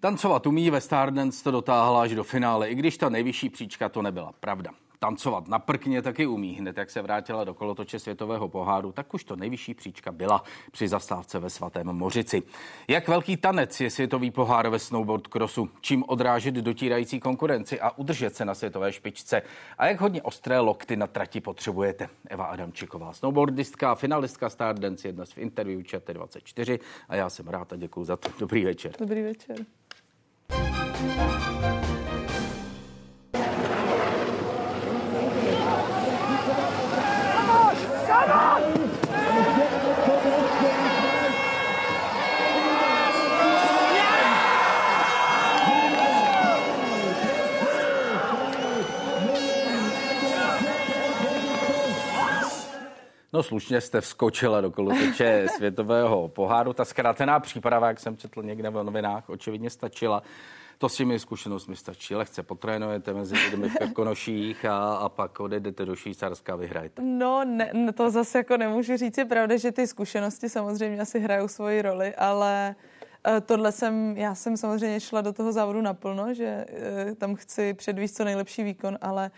Tancovat umí, ve Stardance to dotáhla až do finále, i když ta nejvyšší příčka to nebyla pravda. Tancovat na prkně taky umí. Hned jak se vrátila do kolotoče světového poháru, tak už to nejvyšší příčka byla při zastávce ve svatém Mořici. Jak velký tanec je světový pohár ve snowboard crossu? Čím odrážet dotírající konkurenci a udržet se na světové špičce? A jak hodně ostré lokty na trati potřebujete? Eva Adamčiková, snowboardistka, finalistka Stardance, jedna z interview ČT24 a já jsem rád a děkuji za to. Dobrý večer. Dobrý večer. No slušně jste vskočila do kolotoče světového poháru. Ta zkrátená příprava, jak jsem četl někde v novinách, očividně stačila. To s těmi zkušenostmi stačí. Lehce potrénujete mezi lidmi v Krkonoších a, a pak odejdete do Švýcarska a vyhrajete. No, ne, to zase jako nemůžu říct. Je pravda, že ty zkušenosti samozřejmě asi hrajou svoji roli, ale eh, Tohle jsem, já jsem samozřejmě šla do toho závodu naplno, že eh, tam chci předvíst co nejlepší výkon, ale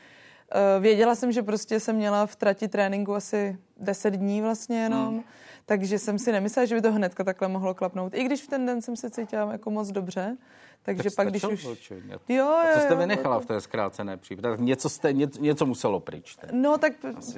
Eh, věděla jsem, že prostě jsem měla v trati tréninku asi 10 dní vlastně jenom, hmm. Takže jsem si nemyslela, že by to hnedka takhle mohlo klapnout. I když v ten den jsem se cítila jako moc dobře, takže tak pak, když už... Jo, jo, A co jste vynechala jo, v té zkrácené přípravě? Něco, jste, něco, něco muselo pryč. Ten. No tak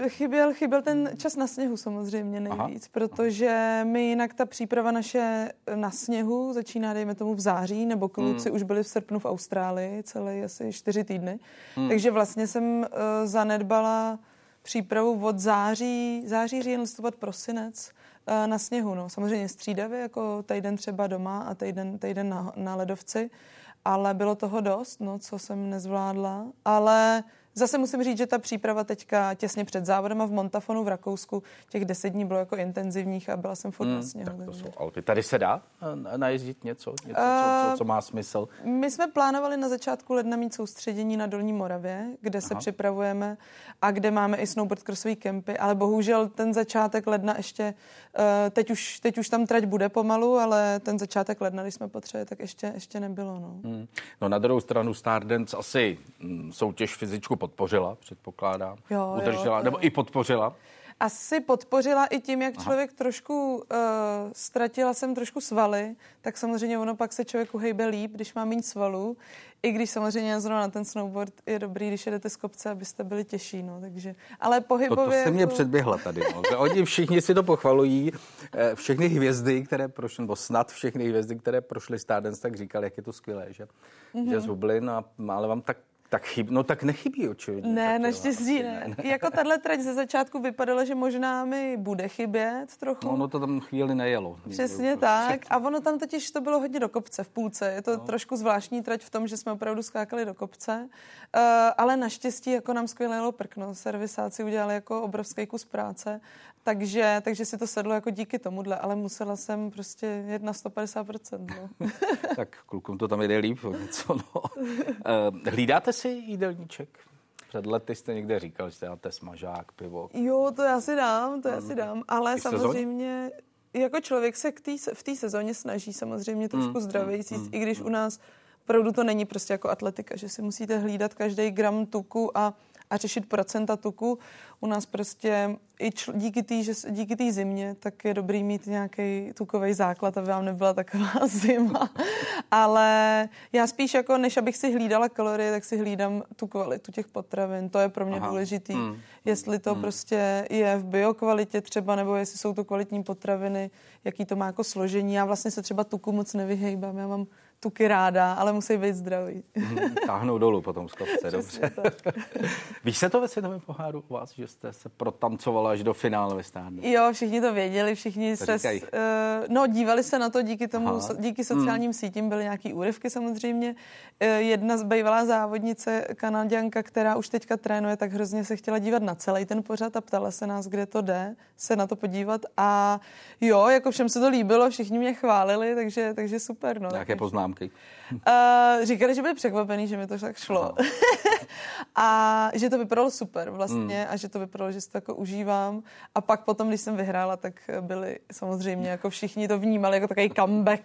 chyběl, chyběl ten čas na sněhu samozřejmě nejvíc, Aha. protože my jinak ta příprava naše na sněhu začíná, dejme tomu, v září, nebo kluci hmm. už byli v srpnu v Austrálii, celé asi čtyři týdny. Hmm. Takže vlastně jsem uh, zanedbala přípravu od září, září, říjen, listopad, prosinec na sněhu. No. Samozřejmě střídavě, jako týden třeba doma a týden, týden na, na ledovci, ale bylo toho dost, no, co jsem nezvládla. Ale Zase musím říct, že ta příprava teďka těsně před závodem a v Montafonu v Rakousku těch deset dní bylo jako intenzivních a byla jsem furt hmm, na sněhu. Tak to jsou Alpy. Tady se dá eh, najezdit něco, něco co, co, co má smysl? My jsme plánovali na začátku ledna mít soustředění na Dolní Moravě, kde Aha. se připravujeme a kde máme i snowboard crossové kempy, ale bohužel ten začátek ledna ještě, eh, teď už, teď už tam trať bude pomalu, ale ten začátek ledna, když jsme potřebovali, tak ještě, ještě nebylo. No. Hmm. no na druhou stranu Stardance asi mm, soutěž fyzičku podpořila, předpokládám. Jo, Udržela, jo, nebo jo. i podpořila asi podpořila i tím, jak Aha. člověk trošku uh, ztratila jsem trošku svaly, tak samozřejmě ono pak se člověku hejbe líp, když má méně svalů. I když samozřejmě zrovna na ten snowboard je dobrý, když jedete z kopce, abyste byli těžší, no, takže, ale pohybově... To, to jste mě předběhla tady, no. Oni všichni si to pochvalují, eh, všechny hvězdy, které prošly, nebo snad všechny hvězdy, které prošly Stardance, tak říkali, jak je to skvělé, že, mm-hmm. že z Hublin, a, ale vám tak tak chyb, no tak nechybí očividně. Ne, naštěstí ne. ne. Jako tahle trať ze začátku vypadala, že možná mi bude chybět trochu. No, ono to tam chvíli nejelo. Přesně tak. A ono tam totiž to bylo hodně do kopce v půlce. Je to no. trošku zvláštní trať v tom, že jsme opravdu skákali do kopce. Uh, ale naštěstí jako nám skvěle jelo prkno. Servisáci udělali jako obrovský kus práce takže, takže si to sedlo jako díky tomuhle, ale musela jsem prostě jet na 150%. No. tak klukům to tam jde líp, něco no. Eh, hlídáte si jídelníček? Před lety jste někde říkal, že dáte smažák, pivo. Jo, to já si dám, to já si dám, ale samozřejmě jako člověk se k tý, v té sezóně snaží samozřejmě trošku mm, zdravější, mm, i když mm. u nás opravdu to není prostě jako atletika, že si musíte hlídat každý gram tuku a a řešit procenta tuku. U nás prostě i čl- díky té díky zimě, tak je dobrý mít nějaký tukový základ, aby vám nebyla taková zima. Ale já spíš jako, než abych si hlídala kalorie, tak si hlídám tu kvalitu těch potravin. To je pro mě Aha. důležitý. Hmm. Jestli to hmm. prostě je v biokvalitě třeba, nebo jestli jsou to kvalitní potraviny, jaký to má jako složení. Já vlastně se třeba tuku moc nevyhejbám. Já mám tuky ráda, ale musí být zdraví. Mhm, táhnou dolů potom z kopce, dobře. Víš se to ve světovém poháru u vás, že jste se protancovala až do finále ve stádu? Jo, všichni to věděli, všichni to se... Uh, no, dívali se na to díky tomu, Aha. díky sociálním hmm. sítím byly nějaký úryvky samozřejmě. Uh, jedna z bývalá závodnice, kanaděnka, která už teďka trénuje, tak hrozně se chtěla dívat na celý ten pořad a ptala se nás, kde to jde, se na to podívat. A jo, jako všem se to líbilo, všichni mě chválili, takže, takže super. No. Nějaké poznám poznámky? Uh, říkali, že byli překvapený, že mi to tak šlo. a že to vypadalo super vlastně mm. a že to vypadalo, že si to jako užívám. A pak potom, když jsem vyhrála, tak byli samozřejmě jako všichni to vnímali jako takový comeback.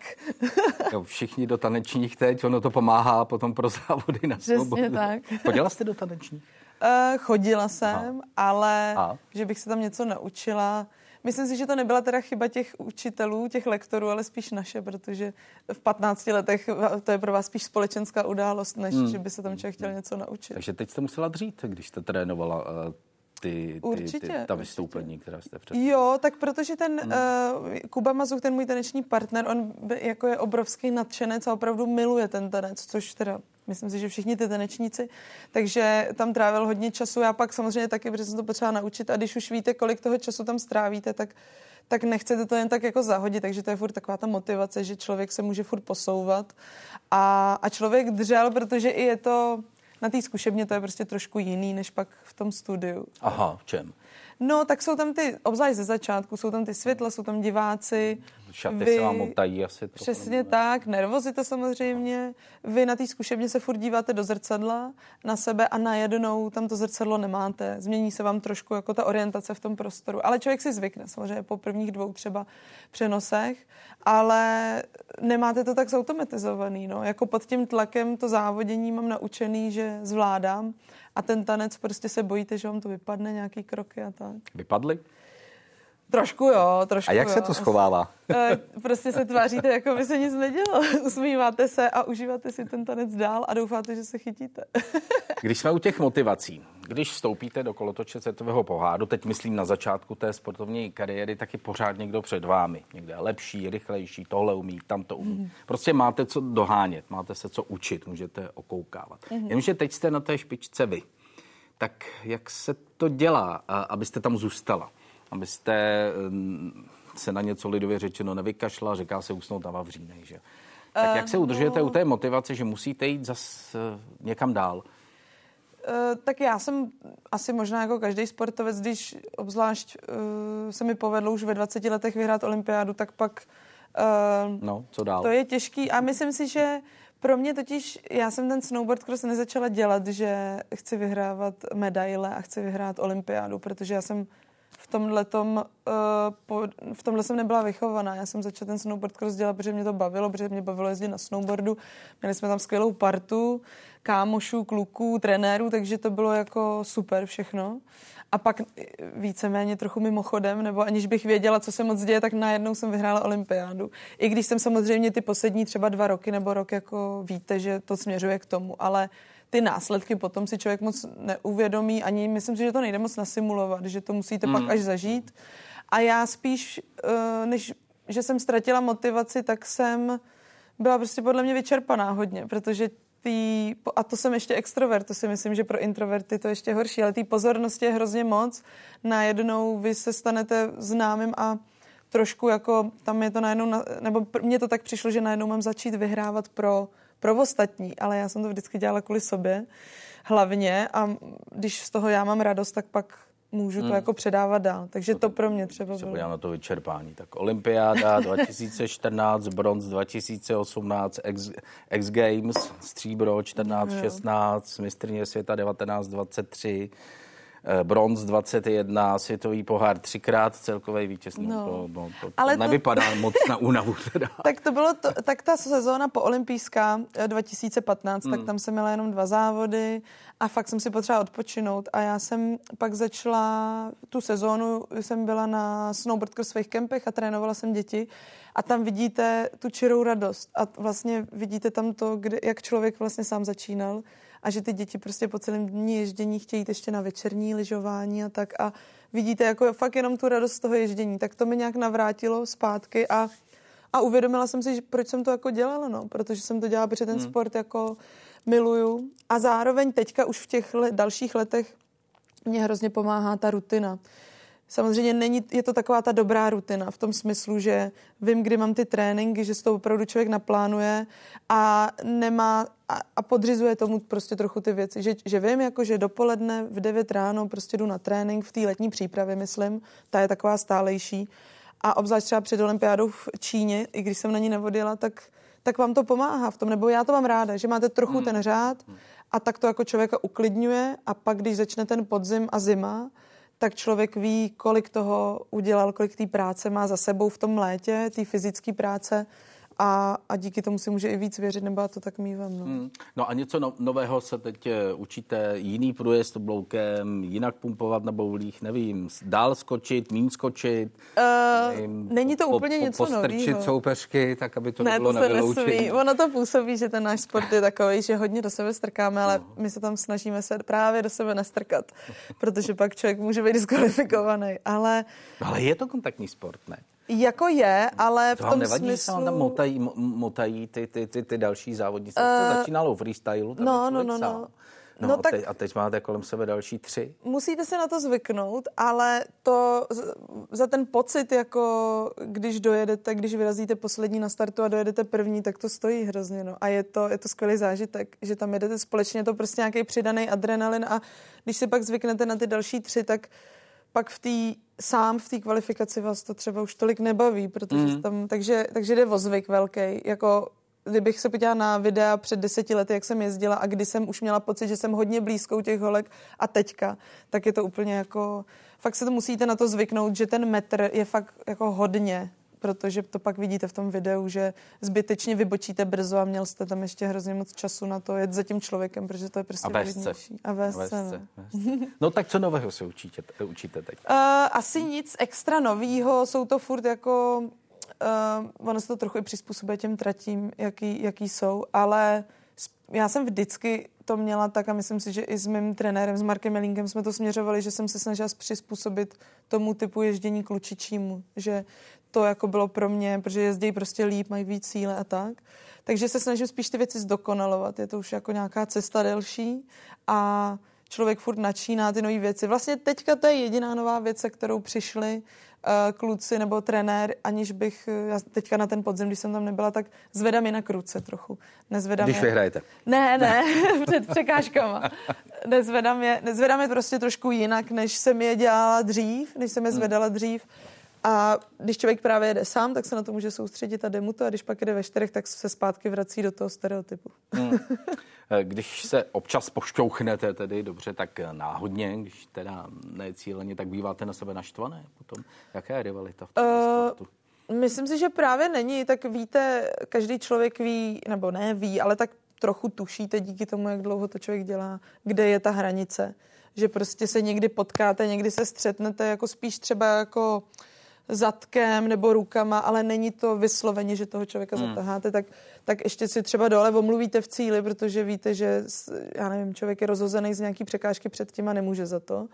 jo, všichni do tanečních teď, ono to pomáhá potom pro závody na Přesně tak. Chodila jste do tanečních? Uh, chodila jsem, Aha. ale a? že bych se tam něco naučila, Myslím si, že to nebyla teda chyba těch učitelů, těch lektorů, ale spíš naše, protože v 15 letech to je pro vás spíš společenská událost, než hmm. že by se tam člověk chtěl něco naučit. Takže teď jste musela dřít, když jste trénovala uh, ty, ty, určitě, ty, ta vystoupení, určitě. která jste před... Jo, tak protože ten hmm. uh, Kuba Mazuk, ten můj taneční partner, on by, jako je obrovský nadšenec a opravdu miluje ten tanec, což teda myslím si, že všichni ty tanečníci, takže tam trávil hodně času. Já pak samozřejmě taky, protože jsem to potřeba naučit a když už víte, kolik toho času tam strávíte, tak tak nechcete to jen tak jako zahodit, takže to je furt taková ta motivace, že člověk se může furt posouvat a, a člověk držel, protože i je to na té zkušebně to je prostě trošku jiný, než pak v tom studiu. Aha, v čem? No, tak jsou tam ty, obzvlášť ze začátku, jsou tam ty světla, jsou tam diváci. Šaty vy, se vám motají asi. Přesně trochu, tak, nervozita samozřejmě. Vy na té zkušebně se furt díváte do zrcadla na sebe a najednou tam to zrcadlo nemáte. Změní se vám trošku jako ta orientace v tom prostoru. Ale člověk si zvykne samozřejmě po prvních dvou třeba přenosech, ale nemáte to tak zautomatizovaný. No. Jako pod tím tlakem to závodění mám naučený, že zvládám a ten tanec prostě se bojíte, že vám to vypadne nějaký kroky a tak. Vypadly? Trošku jo, trošku A jak jo. se to schovává? Eh, prostě se tváříte, jako by se nic nedělo. Usmíváte se a užíváte si ten tanec dál a doufáte, že se chytíte. Když jsme u těch motivací, když vstoupíte do kolotoče světového poháru, teď myslím na začátku té sportovní kariéry, tak je pořád někdo před vámi. Někde je lepší, rychlejší, tohle umí, tam to umí. Mm. Prostě máte co dohánět, máte se co učit, můžete okoukávat. Mm. Jenže teď jste na té špičce vy. Tak jak se to dělá, abyste tam zůstala? Abyste se na něco lidově řečeno nevykašla, říká se usnout na Vavřínej, že? Tak jak se udržujete no. u té motivace, že musíte jít zas eh, někam dál? Eh, tak já jsem asi možná jako každý sportovec, když obzvlášť uh, se mi povedlo už ve 20 letech vyhrát olympiádu, tak pak uh, no, co dál? to je těžký a myslím si, že pro mě totiž, já jsem ten snowboard cross nezačala dělat, že chci vyhrávat medaile a chci vyhrát olympiádu, protože já jsem v tomhle tom, uh, v tomhle jsem nebyla vychovaná. Já jsem začala ten snowboard cross dělat, protože mě to bavilo, protože mě bavilo jezdit na snowboardu. Měli jsme tam skvělou partu, kámošů, kluků, trenérů, takže to bylo jako super všechno. A pak víceméně trochu mimochodem, nebo aniž bych věděla, co se moc děje, tak najednou jsem vyhrála olympiádu. I když jsem samozřejmě ty poslední třeba dva roky nebo rok jako víte, že to směřuje k tomu, ale ty následky potom si člověk moc neuvědomí, ani myslím si, že to nejde moc nasimulovat, že to musíte mm. pak až zažít. A já spíš, eh, než že jsem ztratila motivaci, tak jsem byla prostě podle mě vyčerpaná hodně, protože tý, a to jsem ještě extrovert, to si myslím, že pro introverty to ještě horší, ale té pozornosti je hrozně moc. Najednou vy se stanete známým a trošku jako tam je to najednou, nebo mně to tak přišlo, že najednou mám začít vyhrávat pro pro ostatní, ale já jsem to vždycky dělala kvůli sobě hlavně a když z toho já mám radost, tak pak můžu hmm. to jako předávat dál. Takže to, to pro mě třeba bylo. na to vyčerpání. Tak olympiáda 2014, bronz 2018, X, X Games, stříbro 14, 16, mistrně světa 19, 23, Eh, bronz 21, světový pohár třikrát, celkový vítěz. No, to, no, to, to Ale nevypadá to... moc na únavu. Teda. tak to bylo to, tak ta sezóna po olympijská 2015, hmm. tak tam jsem měla jenom dva závody a fakt jsem si potřeba odpočinout a já jsem pak začala tu sezónu, jsem byla na snowboard svých kempech a trénovala jsem děti a tam vidíte tu čirou radost a vlastně vidíte tam to, kde, jak člověk vlastně sám začínal a že ty děti prostě po celém dní ježdění chtějí ještě na večerní lyžování a tak a vidíte jako fakt jenom tu radost z toho ježdění, tak to mi nějak navrátilo zpátky a, a uvědomila jsem si, že proč jsem to jako dělala, no, protože jsem to dělala, protože ten hmm. sport jako miluju a zároveň teďka už v těch le- dalších letech mě hrozně pomáhá ta rutina. Samozřejmě není, je to taková ta dobrá rutina v tom smyslu, že vím, kdy mám ty tréninky, že s to opravdu člověk naplánuje a nemá a, a podřizuje tomu prostě trochu ty věci. Že, že vím, jako, že dopoledne v 9 ráno prostě jdu na trénink v té letní přípravě, myslím, ta je taková stálejší. A obzvlášť třeba před olympiádou v Číně, i když jsem na ní nevodila, tak tak vám to pomáhá v tom, nebo já to mám ráda, že máte trochu hmm. ten řád a tak to jako člověka uklidňuje a pak, když začne ten podzim a zima, tak člověk ví, kolik toho udělal, kolik té práce má za sebou v tom létě, té fyzické práce a, a díky tomu si může i víc věřit, nebo já to tak mývám. No. Hmm. no a něco no, nového se teď eh, učíte, jiný průjezd bloukem, jinak pumpovat na boulích, nevím, dál skočit, mín skočit. Uh, nevím, není to po, úplně po, něco nového. soupeřky, tak aby to ne, nebylo to se nesmí. Ono to působí, že ten náš sport je takový, že hodně do sebe strkáme, ale no. my se tam snažíme se právě do sebe nestrkat, protože pak člověk může být diskvalifikovaný. Ale... Ale je to kontaktní sport, ne? Jako je, ale v to tom nevadí, smyslu... se tam motají, motají ty, ty, ty, ty další závodníci. Uh, začínalo v freestylu. No, no, no, no. No, no a, tak teď, a teď máte kolem sebe další tři? Musíte se na to zvyknout, ale to za ten pocit, jako když dojedete, když vyrazíte poslední na startu a dojedete první, tak to stojí hrozně. No. A je to, je to skvělý zážitek, že tam jedete společně, je to prostě nějaký přidaný adrenalin a když si pak zvyknete na ty další tři, tak pak v té sám v té kvalifikaci vás to třeba už tolik nebaví, protože mm. tam, takže, takže jde o zvyk velký. Jako kdybych se podívala na videa před deseti lety, jak jsem jezdila a kdy jsem už měla pocit, že jsem hodně blízkou těch holek a teďka, tak je to úplně jako, fakt se to musíte na to zvyknout, že ten metr je fakt jako hodně protože to pak vidíte v tom videu, že zbytečně vybočíte brzo a měl jste tam ještě hrozně moc času na to jet za tím člověkem, protože to je prostě a vést A vést no. no tak co nového se učíte, učíte teď? Uh, asi nic extra nového, jsou to furt jako, uh, ono se to trochu i přizpůsobuje těm tratím, jaký, jaký jsou, ale já jsem vždycky to měla tak a myslím si, že i s mým trenérem, s Markem Melínkem jsme to směřovali, že jsem se snažila přizpůsobit tomu typu ježdění klučičímu, že to jako bylo pro mě, protože jezdí prostě líp, mají víc síle a tak. Takže se snažím spíš ty věci zdokonalovat. Je to už jako nějaká cesta delší a člověk furt načíná ty nové věci. Vlastně teďka to je jediná nová věc, se kterou přišli uh, kluci nebo trenér, aniž bych, uh, já teďka na ten podzim, když jsem tam nebyla, tak zvedám je na kruce trochu. Nezvedám když je... vyhrajete. Ne, ne, před překážkama. Nezvedám je, nezvedám je prostě trošku jinak, než jsem je dělala dřív, než jsem je hmm. zvedala dřív. A když člověk právě jede sám, tak se na to může soustředit a jde mu to. A když pak jede ve čtyřech, tak se zpátky vrací do toho stereotypu. Hmm. Když se občas pošťouchnete tedy dobře, tak náhodně, když teda necíleně, tak býváte na sebe naštvané potom. Jaká je rivalita v tom uh, sportu? Myslím si, že právě není. Tak víte, každý člověk ví, nebo ne ví, ale tak trochu tušíte díky tomu, jak dlouho to člověk dělá, kde je ta hranice. Že prostě se někdy potkáte, někdy se střetnete, jako spíš třeba jako uh, zadkem nebo rukama, ale není to vysloveně, že toho člověka hmm. zataháte, tak, tak ještě si třeba dole omluvíte v cíli, protože víte, že já nevím, člověk je rozhozený z nějaký překážky před tím a nemůže za to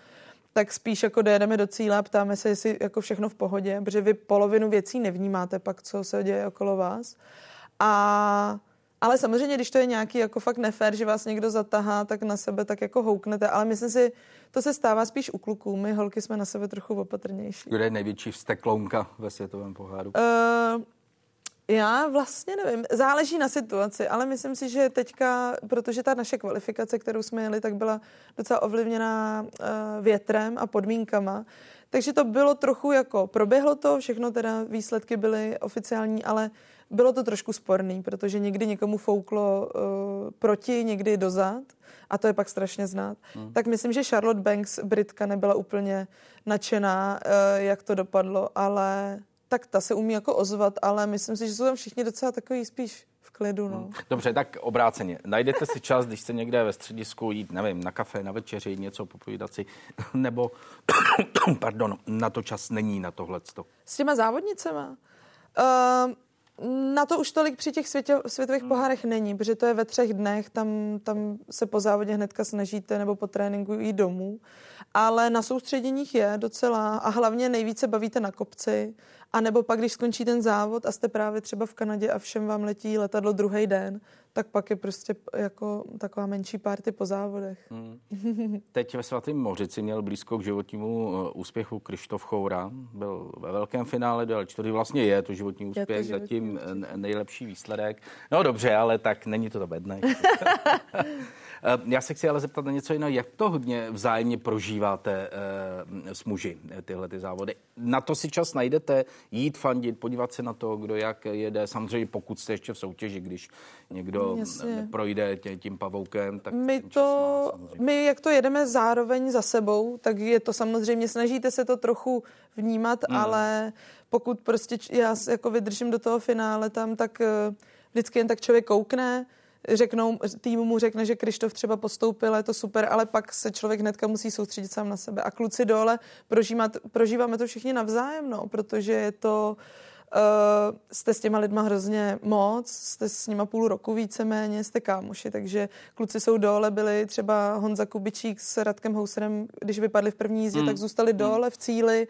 tak spíš jako dojedeme do cíle a ptáme se, jestli jako všechno v pohodě, protože vy polovinu věcí nevnímáte pak, co se děje okolo vás. A ale samozřejmě, když to je nějaký jako fakt nefér, že vás někdo zatahá, tak na sebe tak jako houknete. Ale myslím si, to se stává spíš u kluků. My holky jsme na sebe trochu opatrnější. Kdo je největší vsteklounka ve světovém poháru? Uh, já vlastně nevím, záleží na situaci, ale myslím si, že teďka, protože ta naše kvalifikace, kterou jsme jeli, tak byla docela ovlivněná uh, větrem a podmínkama, takže to bylo trochu jako, proběhlo to, všechno teda výsledky byly oficiální, ale bylo to trošku sporný, protože někdy někomu fouklo uh, proti, někdy dozad a to je pak strašně znát. Hmm. Tak myslím, že Charlotte Banks, Britka, nebyla úplně nadšená, uh, jak to dopadlo, ale tak ta se umí jako ozvat, ale myslím si, že jsou tam všichni docela takový spíš v klidu. No. Hmm. Dobře, tak obráceně. Najdete si čas, když jste někde ve středisku jít, nevím, na kafe, na večeři, něco popovídat si, nebo, pardon, na to čas není na tohleto. S těma závodnicema? Uh, na to už tolik při těch světě, světových hmm. pohárech není, protože to je ve třech dnech, tam, tam se po závodě hnedka snažíte nebo po tréninku jít domů. Ale na soustředěních je docela a hlavně nejvíce bavíte na kopci. A nebo pak, když skončí ten závod a jste právě třeba v Kanadě a všem vám letí letadlo druhý den, tak pak je prostě jako taková menší party po závodech. Hmm. Teď ve Svatém Mořici měl blízko k životnímu eh, úspěchu Krištof Choura. Byl ve velkém finále, dal čtvrtý, vlastně je to životní úspěch, to životní zatím úspěch. nejlepší výsledek. No dobře, ale tak není to to bedné. Eh, já se chci ale zeptat na něco jiného. Jak to hodně vzájemně prožíváte uh, s muži, tyhle ty závody? Na to si čas najdete, jít fandit, podívat se na to, kdo jak jede. Samozřejmě pokud jste ještě v soutěži, když někdo Jasně. projde tě, tím pavoukem, tak my to, má, my jak to jedeme zároveň za sebou, tak je to samozřejmě, snažíte se to trochu vnímat, hmm. ale pokud prostě já jako vydržím do toho finále tam, tak eh, vždycky jen tak člověk koukne, řeknou, tým mu řekne, že Krištof třeba postoupil, je to super, ale pak se člověk hnedka musí soustředit sám na sebe. A kluci dole prožívat, prožíváme to všichni navzájem, no, protože je to, uh, jste s těma lidma hrozně moc, jste s nima půl roku víceméně, jste kámoši, takže kluci jsou dole, byli třeba Honza Kubičík s Radkem Houserem, když vypadli v první jízdě, mm. tak zůstali dole v cíli,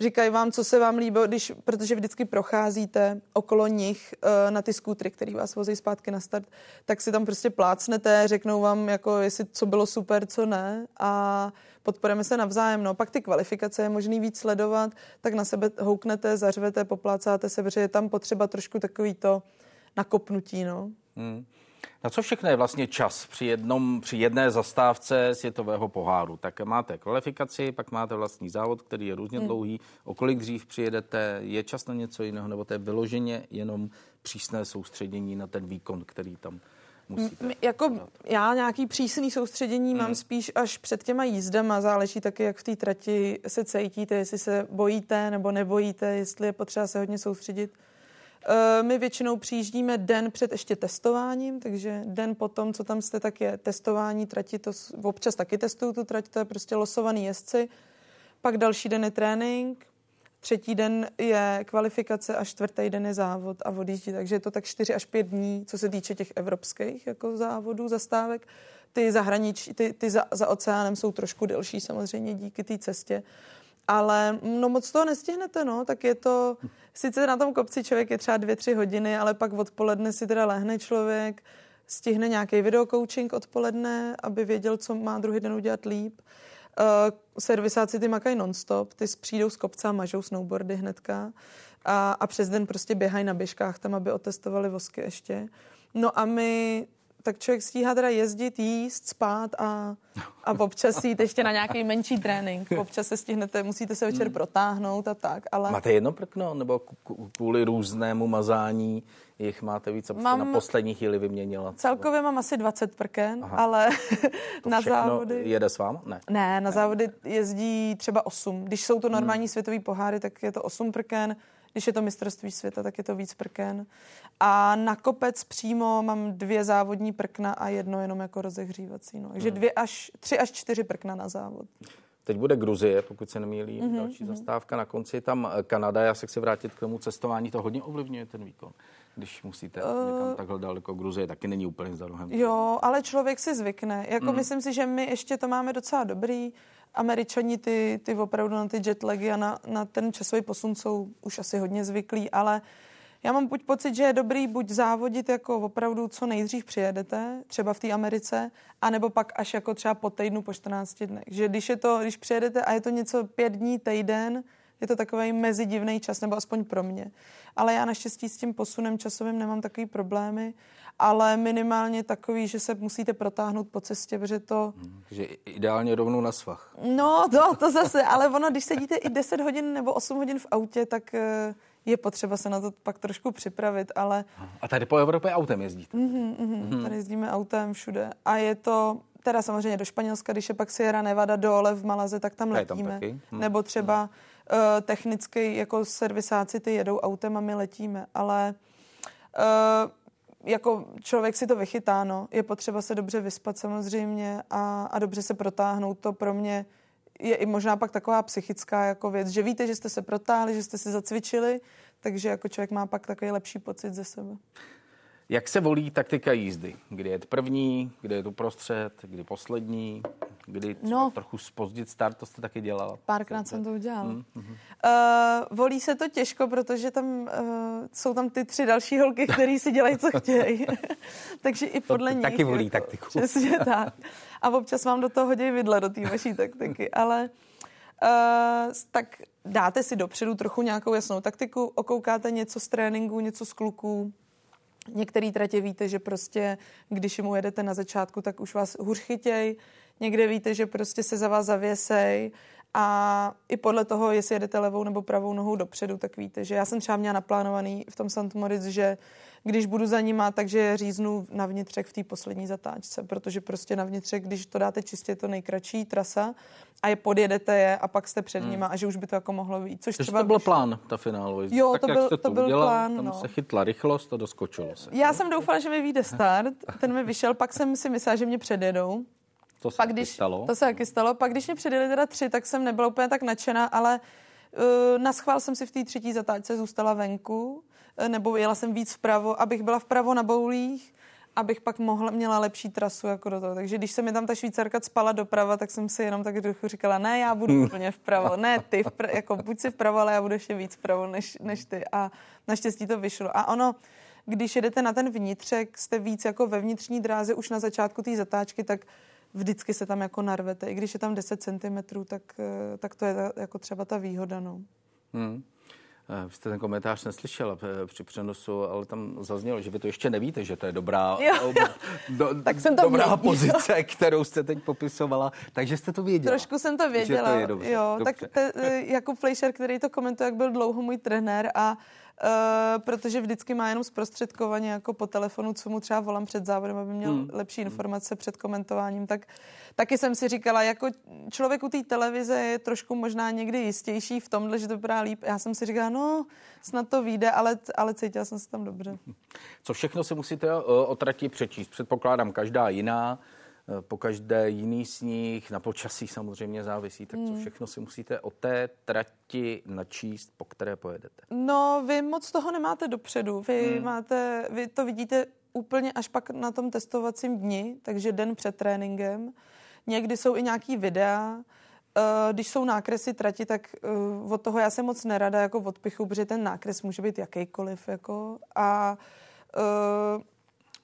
říkají vám, co se vám líbí, když, protože vždycky procházíte okolo nich uh, na ty skútry, který vás vozí zpátky na start, tak si tam prostě plácnete, řeknou vám, jako jestli co bylo super, co ne. A podporujeme se navzájem. No, pak ty kvalifikace je možný víc sledovat, tak na sebe houknete, zařvete, poplácáte se, protože je tam potřeba trošku takový to nakopnutí, no. Hmm. Na co všechno je vlastně čas při, jednom, při jedné zastávce světového poháru? Tak máte kvalifikaci, pak máte vlastní závod, který je různě hmm. dlouhý. O kolik dřív přijedete? Je čas na něco jiného? Nebo to je vyloženě jenom přísné soustředění na ten výkon, který tam musíte? Jako já nějaký přísný soustředění hmm. mám spíš až před těma jízdama. Záleží taky, jak v té trati se cítíte, jestli se bojíte nebo nebojíte, jestli je potřeba se hodně soustředit. Eh, my většinou přijíždíme den před ještě testováním, takže den potom, co tam jste, tak je testování trati, to občas taky testuju tu trať, to je prostě losovaný jezdci. Pak další den je trénink, třetí den je kvalifikace a čtvrtý den je závod a odjíždí, takže je to tak 4 až 5 dní, co se týče těch evropských jako závodů, zastávek. Ty zahraničí, ty, ty za, za oceánem jsou trošku delší samozřejmě díky té cestě. Ale no moc toho nestihnete, no, tak je to, sice na tom kopci člověk je třeba dvě, tři hodiny, ale pak odpoledne si teda lehne člověk, stihne nějaký videokoučing odpoledne, aby věděl, co má druhý den udělat líp. Uh, servisáci ty makají nonstop, ty přijdou z kopce a mažou snowboardy hnedka a, a přes den prostě běhají na běžkách tam, aby otestovali vosky ještě. No a my tak člověk stíhá teda jezdit, jíst, spát a, a občas jít ještě na nějaký menší trénink. Občas se stihnete, musíte se večer hmm. protáhnout a tak, ale... Máte jedno prkno, nebo kvůli různému mazání jich máte víc, abyste mám, na poslední chvíli vyměnila? Celkově mám asi 20 prken, Aha. ale na závody... jede s váma? Ne. Ne, na závody jezdí třeba 8. Když jsou to normální hmm. světový poháry, tak je to 8 prken když je to mistrovství světa, tak je to víc prken. A na kopec přímo mám dvě závodní prkna a jedno jenom jako rozehřívací. No. Takže hmm. dvě až, tři až čtyři prkna na závod. Teď bude Gruzie, pokud se nemýlí, mm-hmm, další mm-hmm. zastávka. Na konci tam eh, Kanada. Já se chci vrátit k tomu cestování. To hodně ovlivňuje ten výkon, když musíte uh, někam takhle daleko. Gruzie taky není úplně za rohem. Jo, ale člověk si zvykne. Jako mm. myslím si, že my ještě to máme docela dobrý. Američani ty, ty opravdu na ty jetlagy a na, na ten časový posun jsou už asi hodně zvyklí, ale já mám buď pocit, že je dobrý buď závodit jako opravdu co nejdřív přijedete, třeba v té Americe, anebo pak až jako třeba po týdnu, po 14 dnech. Že když, je to, když přijedete a je to něco pět dní, týden, je to takový mezidivný čas, nebo aspoň pro mě. Ale já naštěstí s tím posunem časovým nemám takový problémy ale minimálně takový, že se musíte protáhnout po cestě, protože to... Takže ideálně rovnou na svach. No, to, to zase, ale ono, když sedíte i 10 hodin nebo 8 hodin v autě, tak eh, je potřeba se na to pak trošku připravit, ale... A tady po Evropě autem jezdíte? Mm-hmm, mm-hmm. Tady jezdíme autem všude. A je to, teda samozřejmě do Španělska, když je pak Sierra Nevada dole v Malaze, tak tam letíme. Tam hm. Nebo třeba hm. uh, technicky jako servisáci ty jedou autem a my letíme, ale uh, jako člověk si to vychytá, no. Je potřeba se dobře vyspat samozřejmě a, a dobře se protáhnout. To pro mě je i možná pak taková psychická jako věc, že víte, že jste se protáhli, že jste si zacvičili, takže jako člověk má pak takový lepší pocit ze sebe. Jak se volí taktika jízdy? Kdy je první, kdy je tu prostřed, kdy poslední, kdy no. trochu spozdit start, to jste taky dělala? Párkrát jsem to udělala. Mm, hmm Uh, volí se to těžko, protože tam uh, jsou tam ty tři další holky, které si dělají, co chtějí. Takže i podle to, nich. Taky volí jako, taktiku. Přesně tak. A občas vám do toho hodí vidle, do té vaší taktiky. Ale uh, tak dáte si dopředu trochu nějakou jasnou taktiku, okoukáte něco z tréninku, něco z kluků, Některý tratě víte, že prostě, když mu jedete na začátku, tak už vás hůř chytěj. Někde víte, že prostě se za vás zavěsej a i podle toho, jestli jedete levou nebo pravou nohou dopředu, tak víte, že já jsem třeba měla naplánovaný v tom St. Moritz, že když budu za nima, takže říznu na vnitřek v té poslední zatáčce, protože prostě na vnitřek, když to dáte čistě, je to nejkratší trasa a je podjedete je a pak jste před hmm. nima a že už by to jako mohlo být. Což třeba to byl plán, ta finálová. Jo, tak, to byl, to, to byl udělal, plán. Tam no. se chytla rychlost a doskočilo se. Já jsem doufala, že mi vyjde start, ten mi vyšel, pak jsem si myslela, že mě předjedou. To se pak, když, stalo. To se taky stalo. Pak když mě předjeli teda tři, tak jsem nebyla úplně tak nadšená, ale uh, na schvál jsem si v té třetí zatáčce zůstala venku, nebo jela jsem víc vpravo, abych byla vpravo na boulích, abych pak mohla, měla lepší trasu jako do toho. Takže když se mi tam ta švýcarka spala doprava, tak jsem si jenom tak trochu říkala, ne, já budu úplně vpravo, ne ty, vpr- jako buď si vpravo, ale já budu ještě víc vpravo než, než ty. A naštěstí to vyšlo. A ono, když jedete na ten vnitřek, jste víc jako ve vnitřní dráze už na začátku té zatáčky, tak vždycky se tam jako narvete. I když je tam 10 cm, tak, eh, tak to je ta, jako třeba ta výhoda. No. Hmm. Eh, vy jste ten komentář neslyšela eh, při přenosu, ale tam zaznělo, že vy to ještě nevíte, že to je dobrá, jo, do, tak jsem to dobrá věděla. pozice, kterou jste teď popisovala. Takže jste to věděla. Trošku jsem to věděla. Že to je dobře, jo, dobře. tak te, Jakub Fleischer, který to komentuje, jak byl dlouho můj trenér a Uh, protože vždycky má jenom zprostředkovaně jako po telefonu, co mu třeba volám před závodem, aby měl hmm. lepší informace před komentováním, tak taky jsem si říkala, jako člověk u té televize je trošku možná někdy jistější v tomhle, že to vypadá líp. Já jsem si říkala, no, snad to vyjde, ale, ale cítila jsem se tam dobře. Co všechno si musíte o trati přečíst? Předpokládám, každá jiná. Eh, po každé jiný sníh, na počasí samozřejmě závisí, tak co hmm. všechno si musíte o té trati načíst, po které pojedete? No, vy moc toho nemáte dopředu. Vy, hmm. máte, vy to vidíte úplně až pak na tom testovacím dni, takže den před tréninkem. Někdy jsou i nějaký videa, eh, když jsou nákresy trati, tak eh, od toho já jsem moc nerada jako odpichu, protože ten nákres může být jakýkoliv. Jako, a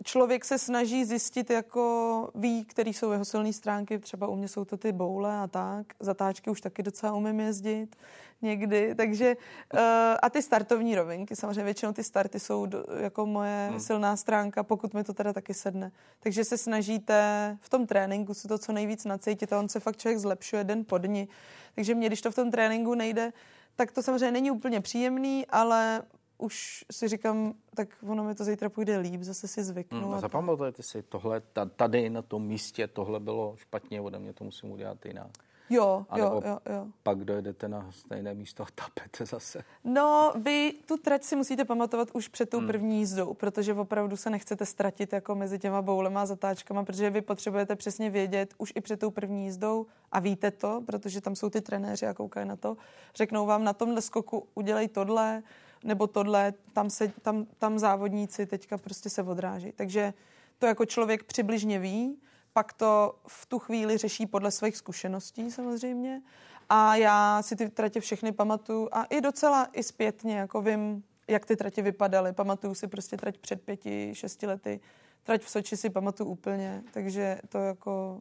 člověk se snaží zjistit, jako ví, který jsou jeho silné stránky, třeba u mě jsou to ty boule a tak, zatáčky už taky docela umím jezdit někdy, takže uh, a ty startovní rovinky, samozřejmě většinou ty starty jsou do, jako moje hmm. silná stránka, pokud mi to teda taky sedne. Takže se snažíte v tom tréninku si to co nejvíc nacítit a on se fakt člověk zlepšuje den po dni. Takže mě, když to v tom tréninku nejde, tak to samozřejmě není úplně příjemný, ale už si říkám, tak ono mi to zítra půjde líp, zase si zvyknu. Hmm, a zapamatujete si tohle, tady na tom místě, tohle bylo špatně, ode mě to musím udělat jinak. Jo, a jo, jo, jo. pak dojedete na stejné místo a tapete zase. No, vy tu trať si musíte pamatovat už před tou hmm. první jízdou, protože opravdu se nechcete ztratit jako mezi těma boulema a zatáčkama, protože vy potřebujete přesně vědět už i před tou první jízdou a víte to, protože tam jsou ty trenéři a koukají na to. Řeknou vám, na tomhle skoku udělej tohle, nebo tohle, tam, se, tam, tam závodníci teďka prostě se odráží. Takže to jako člověk přibližně ví, pak to v tu chvíli řeší podle svých zkušeností samozřejmě. A já si ty tratě všechny pamatuju a i docela i zpětně, jako vím, jak ty tratě vypadaly. Pamatuju si prostě trať před pěti, šesti lety. Trať v Soči si pamatuju úplně, takže to jako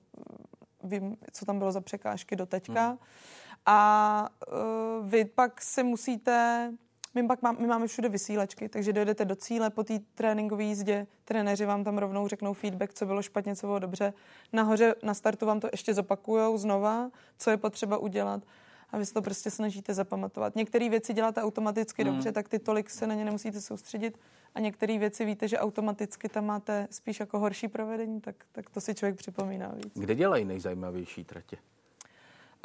vím, co tam bylo za překážky do teďka. Hmm. A uh, vy pak si musíte my pak má, my máme všude vysílačky, takže dojedete do cíle po té tréninkové jízdě, trenéři vám tam rovnou řeknou feedback, co bylo špatně, co bylo dobře. Nahoře na startu vám to ještě zopakujou znova, co je potřeba udělat a vy se to prostě snažíte zapamatovat. Některé věci děláte automaticky mm. dobře, tak ty tolik se na ně nemusíte soustředit a některé věci víte, že automaticky tam máte spíš jako horší provedení, tak, tak to si člověk připomíná víc. Kde dělají nejzajímavější tratě?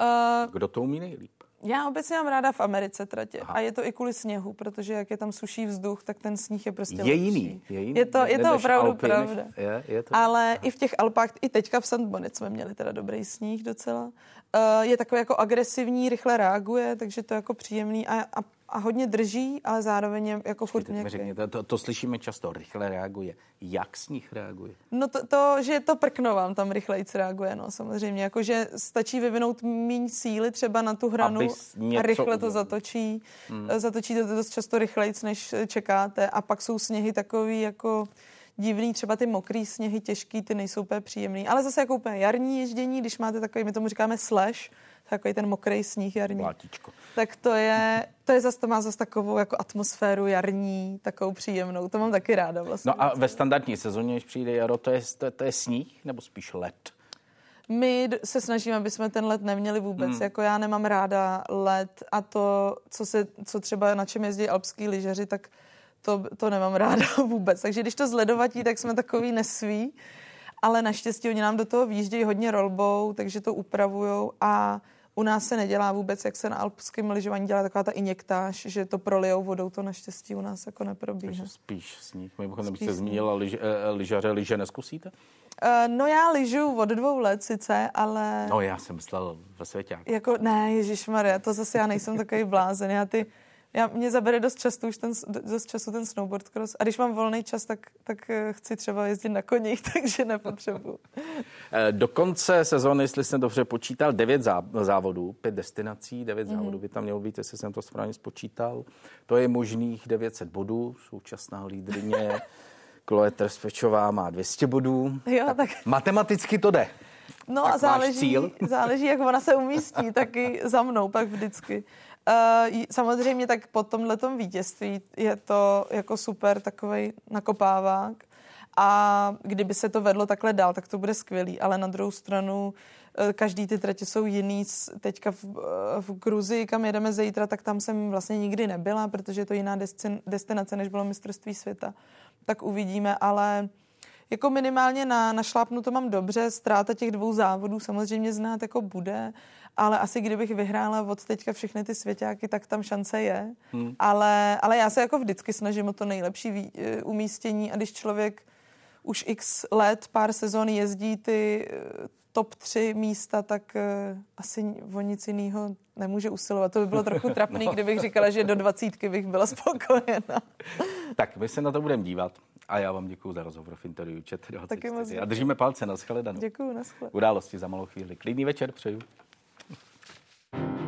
Uh, Kdo to umí nejlíp? Já obecně mám ráda v Americe tratě. Aha. A je to i kvůli sněhu, protože jak je tam suší vzduch, tak ten sníh je prostě Je lepší. jiný. Je, jiný. je to, je to opravdu Alpy, pravda. Než, je, je to. Ale i v těch Alpách, i teďka v St. Bonnet jsme měli teda dobrý sníh docela. Uh, je takový jako agresivní, rychle reaguje, takže to je jako příjemný. A, a a hodně drží, ale zároveň je jako furt měkký. Řekněte, to, to slyšíme často, rychle reaguje. Jak s nich reaguje? No to, to že to prkno vám tam rychleji reaguje, no samozřejmě. Jakože stačí vyvinout méně síly třeba na tu hranu a rychle udělal. to zatočí. Hmm. Zatočí to dost často rychleji, než čekáte. A pak jsou sněhy takový jako divný, třeba ty mokrý sněhy, těžký, ty nejsou úplně příjemný. Ale zase jako úplně jarní ježdění, když máte takový, my tomu říkáme slash, takový ten mokrý sníh jarní. Vlátičko. Tak to je, to je zase, to má zase takovou jako atmosféru jarní, takovou příjemnou. To mám taky ráda vlastně. No a ve standardní sezóně, když přijde jaro, to je, to, to je sníh nebo spíš led? My se snažíme, aby jsme ten let neměli vůbec. Hmm. Jako já nemám ráda let a to, co, se, co třeba na čem jezdí alpský lyžaři, tak to, to nemám ráda vůbec. Takže když to zledovatí, tak jsme takový nesví. Ale naštěstí oni nám do toho výjíždějí hodně rolbou, takže to upravujou a u nás se nedělá vůbec, jak se na alpském lyžování dělá taková ta injektáž, že to prolijou vodou, to naštěstí u nás jako neprobíhá. Takže spíš sníh. Mimochodem byste zmínila lyž, eh, lyžaře, lyže neskusíte? Uh, no já lyžu od dvou let sice, ale... No já jsem myslel ve světě. Jako, ne, Ježíš Maria, to zase já nejsem takový blázen. Já ty já, mě zabere dost, času už ten, dost času ten snowboard cross. A když mám volný čas, tak, tak eh, chci třeba jezdit na koních, takže nepotřebuji. Eh, do konce sezóny, jestli jsem dobře počítal, devět závodů, pět destinací, devět mm-hmm. závodů by tam mělo být, jestli jsem to správně spočítal. To je možných 900 bodů, současná lídrině. Chloe Trspečová má 200 bodů. Jo, tak, tak... Matematicky to jde. No tak a záleží, záleží, jak ona se umístí, taky za mnou pak vždycky. Uh, samozřejmě tak po tomhle vítězství je to jako super takový nakopávák a kdyby se to vedlo takhle dál, tak to bude skvělý, ale na druhou stranu uh, každý ty tratě jsou jiný. Teďka v, uh, v Gruzii, kam jedeme zítra, tak tam jsem vlastně nikdy nebyla, protože je to jiná destinace, než bylo mistrovství světa. Tak uvidíme, ale jako minimálně na, na šlápnu to mám dobře, ztráta těch dvou závodů samozřejmě znát jako bude, ale asi kdybych vyhrála od teďka všechny ty svěťáky, tak tam šance je. Hmm. Ale, ale já se jako vždycky snažím o to nejlepší vý, eh, umístění a když člověk už x let, pár sezon jezdí ty eh, top 3 místa, tak uh, asi o nic jiného nemůže usilovat. To by bylo trochu trapný, no. kdybych říkala, že do dvacítky bych byla spokojena. tak, my se na to budeme dívat. A já vám děkuji za rozhovor v interview Chat 24. A držíme palce, na. Děkuji, na shledanou. Události za malou chvíli. Klidný večer přeju. thank you